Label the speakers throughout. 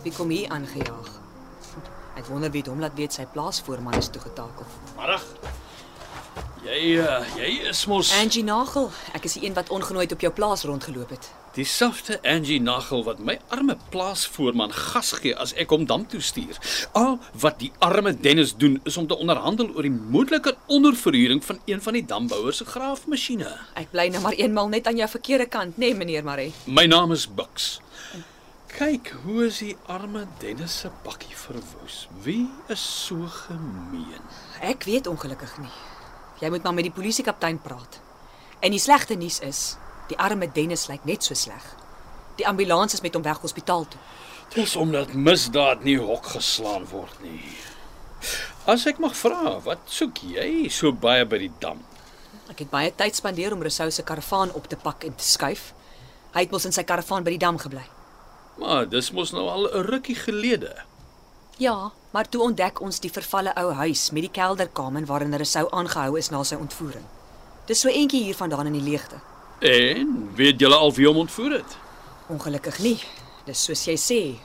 Speaker 1: Kyk wie kom hier aangejaag. Ek wonder wie dit hom laat weet sy plaasvoorman is toegetakel.
Speaker 2: Middag. Jy uh, jy is mos
Speaker 1: Angie Nagel, ek is die een wat ongenooid op jou plaas rondgeloop het.
Speaker 2: dieselfde Angie Nagel wat my arme plaasvoorman gas gee as ek hom dam toe stuur. Al wat die arme Dennis doen is om te onderhandel oor die moontlike onderverhuuring van een van die dambouers se graafmasjiene.
Speaker 1: Ek bly nou maar eenmal net aan jou verkeerde kant, nê, nee, meneer Marie.
Speaker 2: My naam is Bux. Kyk, hoe is die arme Dennis se bakkie verwoes. Wie is so gemeen?
Speaker 1: Ek weet ongelukkig nie. Jy moet maar met die polisiekaptein praat. En die slegte nuus is, die arme Dennis lyk net so sleg. Die ambulans is met hom weg hospitaal toe.
Speaker 2: Dis omdat misdaad nie hok geslaan word nie. As ek mag vra, wat soek jy so baie by die dam?
Speaker 1: Ek het baie tyd spandeer om Rousseau se karavaan op te pak en te skuif. Hy het mos in sy karavaan by die dam gebly.
Speaker 2: Maar dis mos nou al 'n rukkie gelede.
Speaker 1: Ja, maar toe ontdek ons die vervalle ou huis met die kelderkamer waarin Rousseau aangehou is na sy ontvoering. Dis so eentjie hier vandaan in die leegte.
Speaker 2: En weet julle al wie hom ontvoer het?
Speaker 1: Ongelukkig nie. Dis soos jy sê,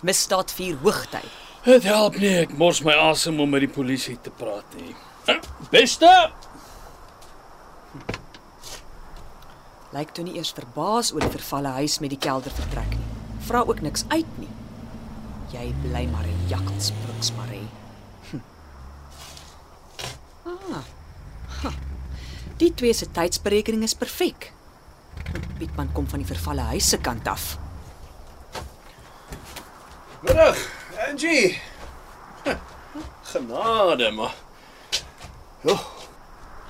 Speaker 1: misdaad vier hoogtyd.
Speaker 2: Dit help nie, ek mors my asem om met die polisie te praat nie. Beste,
Speaker 1: Lyk toe nie eers verbaas oor die vervalle huis met die keldervertrek nie. Vra ook niks uit nie. Jy bly maar 'n jakkelsbroeks, Marie. Hm. Ah. Ha. Die twee se tydsberekening is perfek. Pietman kom van die vervalle huis se kant af.
Speaker 3: Middag, Angie. Genade, maar. Jo.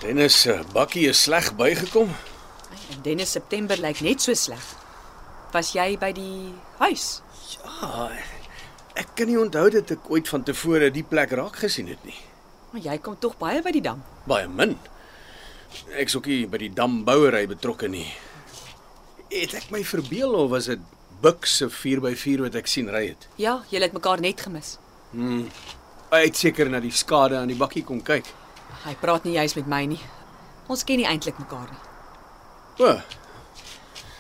Speaker 3: Dennis se bakkie is sleg bygekom.
Speaker 1: En Dennis September lyk net so sleg. Was jy by die huis?
Speaker 3: Ja. Ek kan nie onthou dat ek ooit van tevore die plek raak gesien het nie.
Speaker 1: Maar jy kom tog baie by die dam.
Speaker 3: Baie min. Ek's ook nie by die dambouery betrokke nie. Het ek my verbeel of was dit Bux se 4x4 wat ek sien ry het?
Speaker 1: Ja, jy het mekaar net gemis.
Speaker 3: Hy het seker na die skade aan die bakkie kom kyk.
Speaker 1: Hy praat nie juis met my nie. Ons ken nie eintlik mekaar nie.
Speaker 3: O,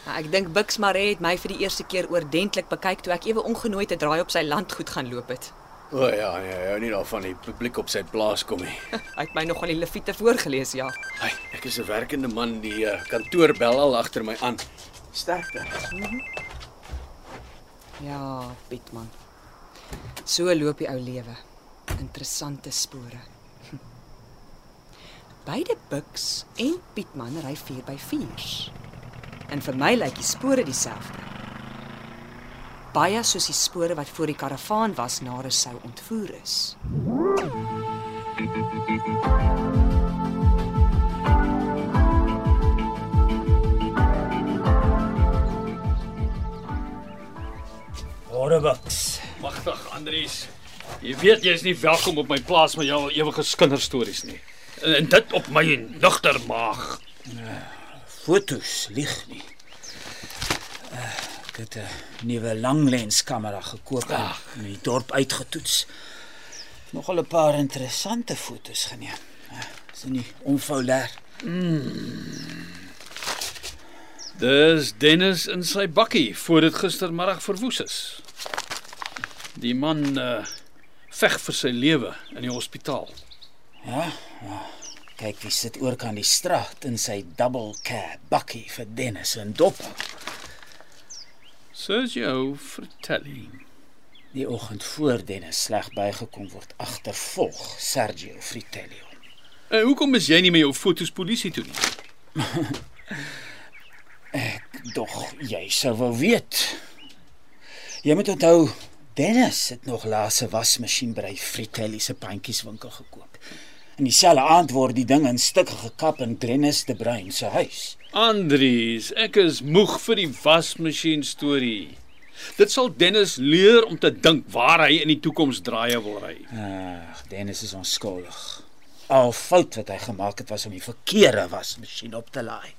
Speaker 1: Nou, ek dink Bux Maree het my vir die eerste keer oordentlik bekyk toe ek ewe ongenooid 'n draai op sy landgoed gaan loop het.
Speaker 3: o ja, ja, ja, nie daarvan die publiek op sy plaas kom nie.
Speaker 1: Hy het my nog van die leviete voorgeles, ja.
Speaker 3: Hey, ek is 'n werkende man, die uh, kantoor bel al agter my aan. Sterkte.
Speaker 1: Ja, Pietman. So loop die ou lewe. Interessante spore. Hm. Beide Bux en Pietman ry 4x4s. En vir my lyk die spore dieselfde. Baie soos die spore wat voor die karavaan was na Rousseau ontvoer is.
Speaker 4: Orebuks.
Speaker 2: Magtig Andries. Jy weet jy is nie welkom op my plaas met jou ewige kinderstories nie. En, en dit op my nugter maag.
Speaker 4: Fotos lieg nie. Uh, ek het 'n nuwe langlenskamera gekoop en in die dorp uitgetoets. Nogal 'n paar interessante fotos geneem. Uh, is nie onfoulêr.
Speaker 2: Dis Dennis in sy bakkie voor dit gistermiddag verwoes is. Die man uh veg vir sy lewe in die hospitaal.
Speaker 4: Ja, ja. Kyk wie sit oor kan die straat in sy double cab bakkie vir Dennis en dop.
Speaker 2: Sergio Fratelli.
Speaker 4: Die oggend voor Dennis sleg bygekom word agtervolg Sergio Fritelli.
Speaker 2: En hoekom is jy nie met jou fotos polisie toe nie?
Speaker 4: Dog jy sou wel weet. Jy moet onthou Dennis het nog laas 'n wasmasjien by Fritelli se pandjieswinkel gekoop. En dieselfde aand word die ding in stukke gekap in Dennis de Bruin se huis.
Speaker 2: Andries, ek is moeg vir die wasmasjien storie. Dit sal Dennis leer om te dink waar hy in die toekoms draaie wil ry.
Speaker 4: Ag, Dennis is onskuldig. Al fout wat hy gemaak het was om die verkeerde wasmasjien op te laai.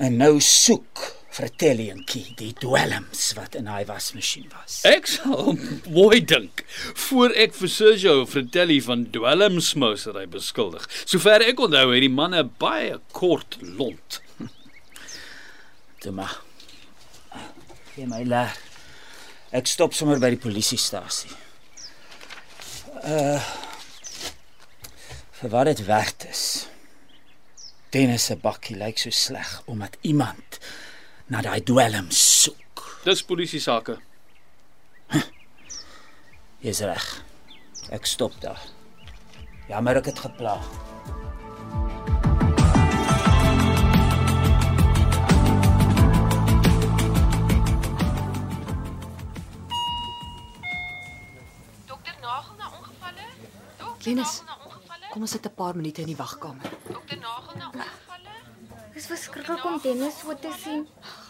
Speaker 4: En nou soek En Key die dwelms wat in hy wasmasjien was.
Speaker 2: Ek sal mooi dink voor ek vir Sergio Fratelli van dwelmsmousery beskuldig. Sover ek onthou het die man 'n baie kort lont.
Speaker 4: Toe maar. Gee my leer. Ek stop sommer by die polisiestasie. Uh vir wat dit werd is. Dennis se bakkie lyk so sleg omdat iemand na daai dwelm soek.
Speaker 2: Dis polisie sake.
Speaker 4: Jy's reg. Ek stop daar. Jammer ek het gepla.
Speaker 5: Dokter Nagel na ongevalle? Dokter
Speaker 1: Glenis,
Speaker 5: Nagel na ongevalle?
Speaker 1: Kom ons sit 'n paar minute in die wagkamer.
Speaker 5: Dokter Nagel na ongevalle?
Speaker 6: Dis verskriklik om Dennis so te sien.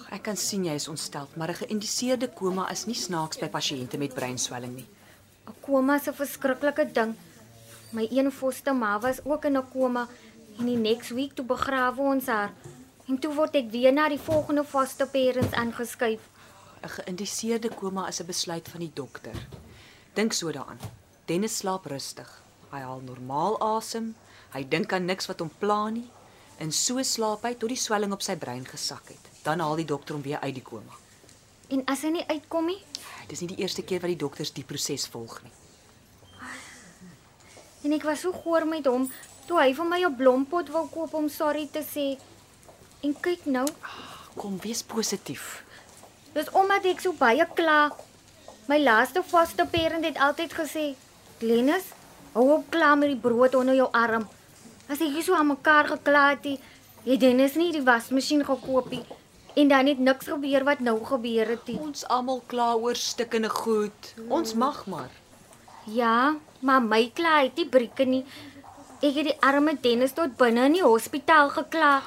Speaker 1: Ek kan sien jy is ontsteld, maar 'n geïndiseerde koma is nie snaaks by pasiënte met breinswelling nie.
Speaker 6: 'n Koma is 'n verskriklike ding. My een foster ma was ook in 'n koma en die next week toe begrawe ons haar. En toe word ek weer na die volgende foster parents aangeskuif.
Speaker 1: 'n Geïndiseerde koma is 'n besluit van die dokter. Dink so daaraan. Dennis slaap rustig. Hy haal normaal asem. Hy dink aan niks wat hom pla nie. En so slaap hy tot die swelling op sy brein gesak het. Dan haal die dokter hom weer uit die koma.
Speaker 6: En as hy nie uitkom nie,
Speaker 1: Dis nie die eerste keer wat die dokters die proses volg nie.
Speaker 6: en ek was so goor met hom toe hy vir my 'n blompot wou koop om sorry te sê. En kyk nou,
Speaker 1: Kom, wees positief.
Speaker 6: dis omdat ek so baie kla. My laaste foster parent het altyd gesê, "Glennis, hou op kla met die brood onder jou arm." As ek hier so aan mekaar gekla het, het- het Dennis nie die wasmasjien gekoop nie en dan het niks gebeur wat nou gebeur het nie.
Speaker 1: Ons almal kla oor stikkende goed. Ons mag maar.
Speaker 6: Ja, maar my kla het nie brieke nie. Ek het die arme Dennis tot binne in die hospitaal gekla.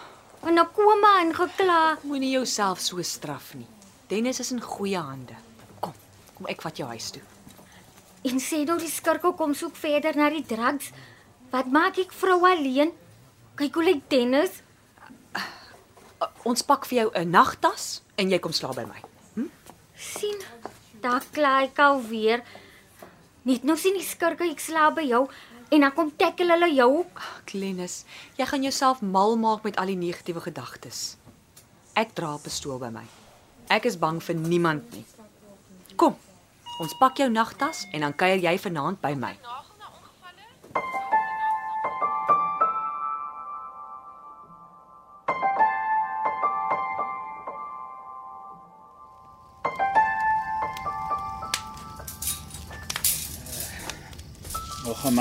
Speaker 6: En 'n koma ingekla.
Speaker 1: Moenie jouself so straf nie. Dennis is in goeie hande. Kom, kom ek vat jou huis toe.
Speaker 6: En sê nou die skurke kom soek verder na die drugs. Wat maak ek vrou alleen? Kyk hoe lyk Dennis.
Speaker 1: Uh, ons pak vir jou 'n nagtas en jy kom slaap by my.
Speaker 6: sien, daar kla ek alweer. Net nou sien die skurke ek slaap by jou en dan kom tackle hulle jou. ook.
Speaker 1: Glennis, jy gaan jouself mal maak met al die negatiewe gedagtes. Ek dra 'n pistool by my. Ek is bang vir niemand nie. Kom. Ons pak jou nagtas en dan kuier jy vanaand by my.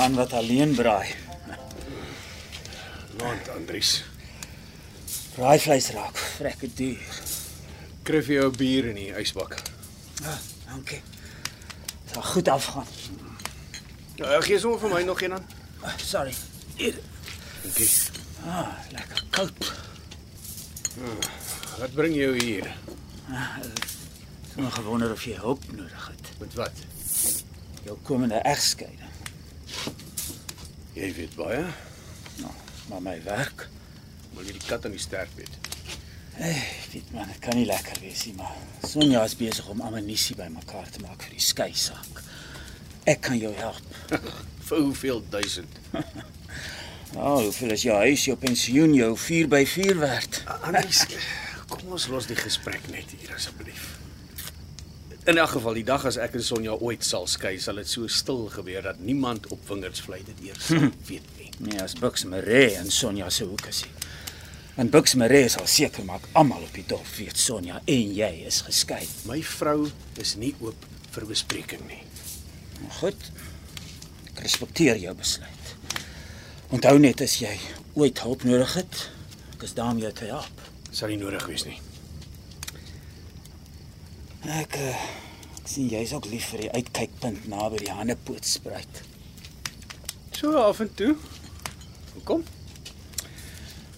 Speaker 4: Man wat alleen braai.
Speaker 3: Land Andries.
Speaker 4: Braaivleis raak vrekke duur.
Speaker 3: Kry vir jou 'n bier in die ysbak.
Speaker 4: Ah, dankie. Dit sal goed afgaan.
Speaker 3: Ja, gee sommer vir my nog een dan.
Speaker 4: Ah, Sorry. Hier.
Speaker 3: Dankie.
Speaker 4: Ah, lekker koud.
Speaker 3: Wat bring jou hier?
Speaker 4: Ek het gewonder of jy hulp nodig het.
Speaker 3: Met wat?
Speaker 4: Jou komende egskeiding.
Speaker 3: Jy weet baie,
Speaker 4: Nou, maar my werk.
Speaker 3: maar jy die kat aan die sterk weet.
Speaker 4: Ek weet man, dit kan nie lekker wees nie, maar Sonja is besig om ammunisie bymekaar te maak vir die skei saak. Ek kan jou help.
Speaker 3: Vir hoeveel duisend?
Speaker 4: Nou, hoeveel is jou huis, jou pensioen, jou 4x4 werd?
Speaker 3: Andries, kom ons los die gesprek net hier asseblief. In elk geval, die dag as ek en Sonja ooit sal skei, sal dit so stil gebeur dat niemand op vingersvlei dit eers sal weet nie.
Speaker 4: Nee, as Bux Maree en Sonja se hoek is. En Bux Maree sal seker maak almal op die dorp weet Sonja en jy is geskei.
Speaker 3: My vrou is nie oop vir bespreking nie.
Speaker 4: Goed. Ek respekteer jou besluit. Onthou net as jy ooit hulp nodig het, ek is daar om jou te help.
Speaker 3: Sal nie nodig wees nie.
Speaker 4: Ek uh, ek sien jy's ook lief vir die uitkykpunt naby die Hannepootspruit.
Speaker 3: So af en toe. Hoekom?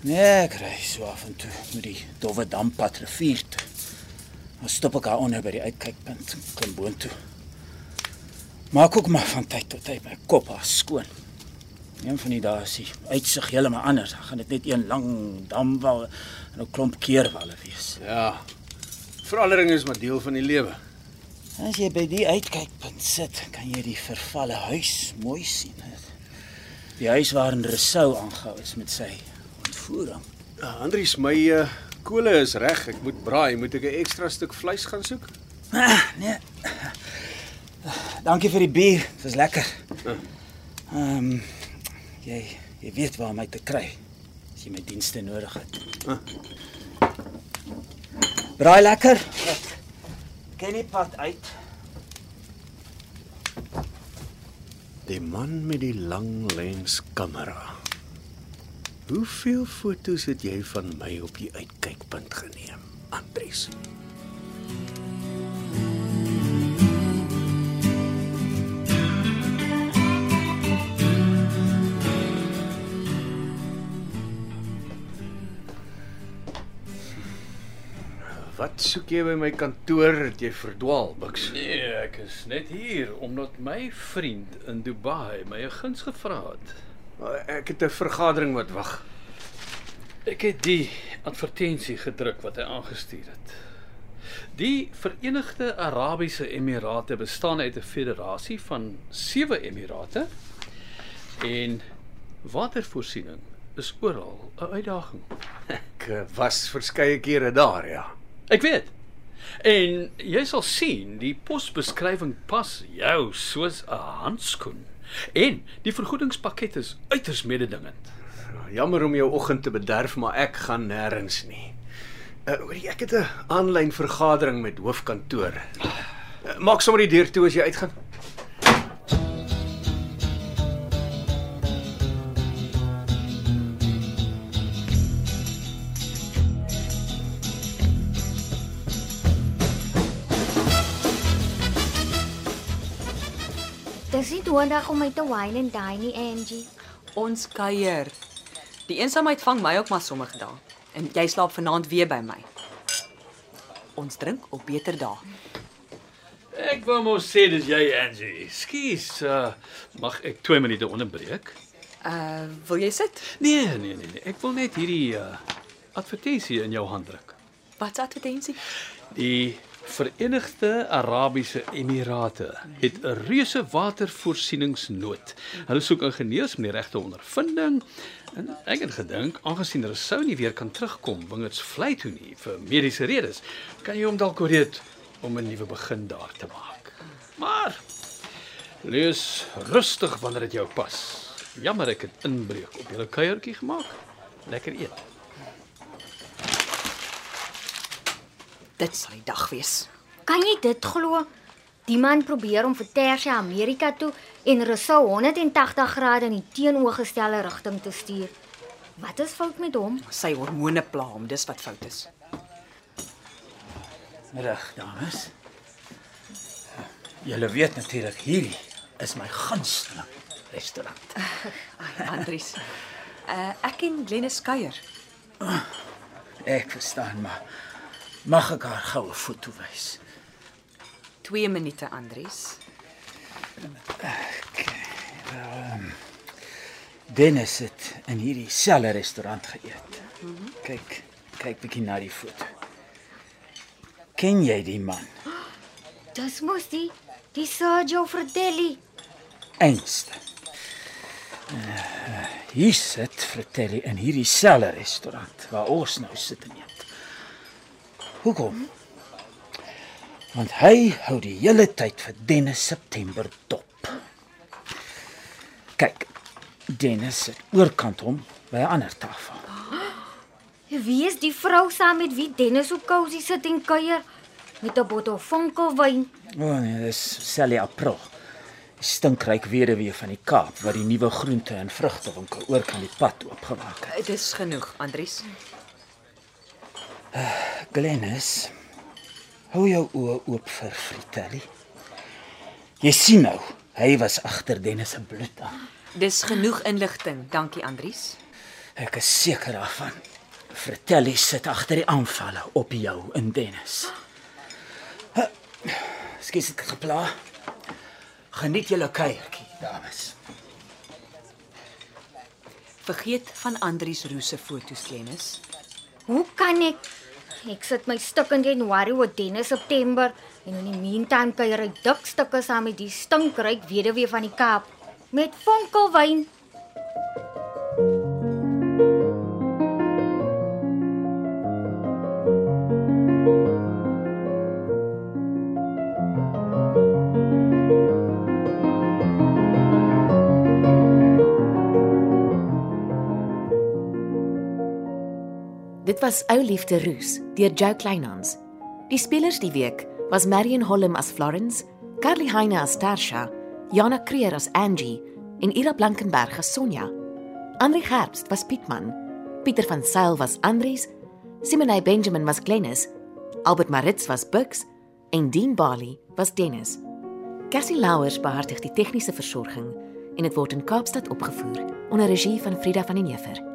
Speaker 4: Nee, ek ry so af en toe met die dowwe dampad rivier toe. Dan stop ek daar onder by die uitkykpunt, klim boontoe. Maak ook maar van tyd tot tyd my kop af skoon. Een van die dae is die uitsig heeltemal anders. Dan gaan dit net een lang damwal en 'n klomp keerwalle wees.
Speaker 3: Ja. Verandering is maar deel van die lewe.
Speaker 4: As jy by die uitkykpunt sit, kan jy die vervalle huis mooi sien. Die huis waarin Rousseau aangehou is met sy ontvoering.
Speaker 3: Uh, Andries, my uh, kole is reg. Ek moet braai. Moet ek 'n ekstra stuk vleis gaan soek?
Speaker 4: Ah, nee. Dankie vir die bier. Dit was lekker. Ehm um, jy jy weet waar om my te kry as jy my dienste nodig het. Braai lekker. Ek ken die pad uit.
Speaker 3: Die man met die lang lens kamera. Hoeveel foto's het jy van my op die uitkykpunt geneem, Andries? Wat soek jy by my kantoor? Het jy verdwaal, Bux?
Speaker 2: Nee, ek is net hier omdat my vriend in Dubai my 'n guns gevra het.
Speaker 3: Ek het 'n vergadering wat wag.
Speaker 2: Ek het die advertensie gedruk wat hy aangestuur het. Die Verenigde Arabiese Emirate bestaan uit 'n federasie van 7 emirate en watervoorsiening is oral 'n uitdaging.
Speaker 3: Ek was verskeie kere daar, ja.
Speaker 2: Ek weet. En jy sal sien, die posbeskrywing pas jou soos 'n handskoen. En die vergoedingspakket is uiters mededingend.
Speaker 3: Jammer om jou oggend te bederf, maar ek gaan nêrens nie. Uh, hoorie, ek het 'n aanlyn vergadering met hoofkantoor. Uh, maak sommer die deur toe as jy uitgaan.
Speaker 6: Dis nie nodig om my te wine and dine nie, Angie.
Speaker 1: Ons kuier. Die eensaamheid vang my ook maar sommige dae. En jy slaap vanaand weer by my. Ons drink op beter dae.
Speaker 2: Ek wou mos sê dis jy Angie. Skus, uh, mag ek 2 minute onderbreek?
Speaker 1: Uh, wil jy sit?
Speaker 2: Nee, nee, nee, nee. Ek wil net hierdie uh, advertensie in jou hand druk.
Speaker 1: Wat se advertensie?
Speaker 2: Die Verenigde Arabiese Emirate het 'n reuse watervoorsieningsnood. Hulle soek ingenieurs met die regte ondervinding. En ek het gedink, aangesien hulle sou nie weer kan terugkom wingerds vlei toe nie vir mediese redes, kan jy hom dalk ooreed om 'n nuwe begin daar te maak. Maar lees rustig wanneer dit jou pas. Jammer ek het inbreuk op julle kuiertjie gemaak. Lekker eet.
Speaker 1: Dit sal die dag wees.
Speaker 6: Kan jy dit glo? Die man probeer om vir Tersia Amerika toe en Rousseau 180 grade in die teenoorgestelde rigting te stuur. Wat is fout met hom?
Speaker 1: Sy hormone pla hom, dis wat fout is.
Speaker 4: Middag, dames. Julle weet natuurlik hierdie is my gunsteling restaurant.
Speaker 1: Ai, Andries. Uh, ek en Glenys kuier.
Speaker 4: Ek verstaan maar mag ek haar goue foto wys?
Speaker 1: 2 minute, Andries.
Speaker 4: Dennis het in hierdie selfe restaurant geëet. Kyk, kyk bietjie na die foto. Ken jy die man?
Speaker 6: Dis mos die die Sergio Fratelli.
Speaker 4: Einste. Uh, hier sit Fratelli in hierdie selfe restaurant waar ons nou sit en eet. Hoekom? Want hy hou die hele tyd vir Dennis September dop. Kyk, Dennis sit oorkant hom by 'n ander tafel.
Speaker 6: Wie is die vrou saam met wie Dennis op kousie sit en kuier met 'n bottel vonkelwyn?
Speaker 4: O oh, nee, dis Sally April. Die stinkryk weduwee van die Kaap wat die nuwe groente en vrugtewinkel oorkant die pad oopgemaak het.
Speaker 1: Dit is genoeg, Andries.
Speaker 4: Glennis Hou jou oë oop vir Fritelli. Jy sien nou, hy was agter Dennis se bloed aan.
Speaker 1: Dis genoeg inligting, dankie Andries.
Speaker 4: Ek is seker daarvan. Fratelli sit agter die aanvalle op jou en Dennis. Skus ek gepla. Geniet julle kuiertjie, dames.
Speaker 1: Vergeet van Andries Roos se foto's, Dennis.
Speaker 6: Hoe kan ek? Ek sit my stuk in Januarie oor Dennis September en in die meantime kuier hy dik stukke saam met die stinkryk weduwee van die Kaap met vonkelwyn.
Speaker 7: Was Ou Liefde Roos deur Jo Kleinhans. Die spelers die week was Marion Holm as Florence, Carly Heine as Tarsha, Jana Creer as Angie en Ira Blankenberg as Sonja. Andri Gerbst was Pietman, Pieter van Sail was Andries, Simone Benjamin was Glennis, Albert Maritz was Bux en Dean Bali was Dennis. Cassie Louwers beheer die tegniese versorging en dit word in Kaapstad opgevoer onder regie van Frida van den Heever.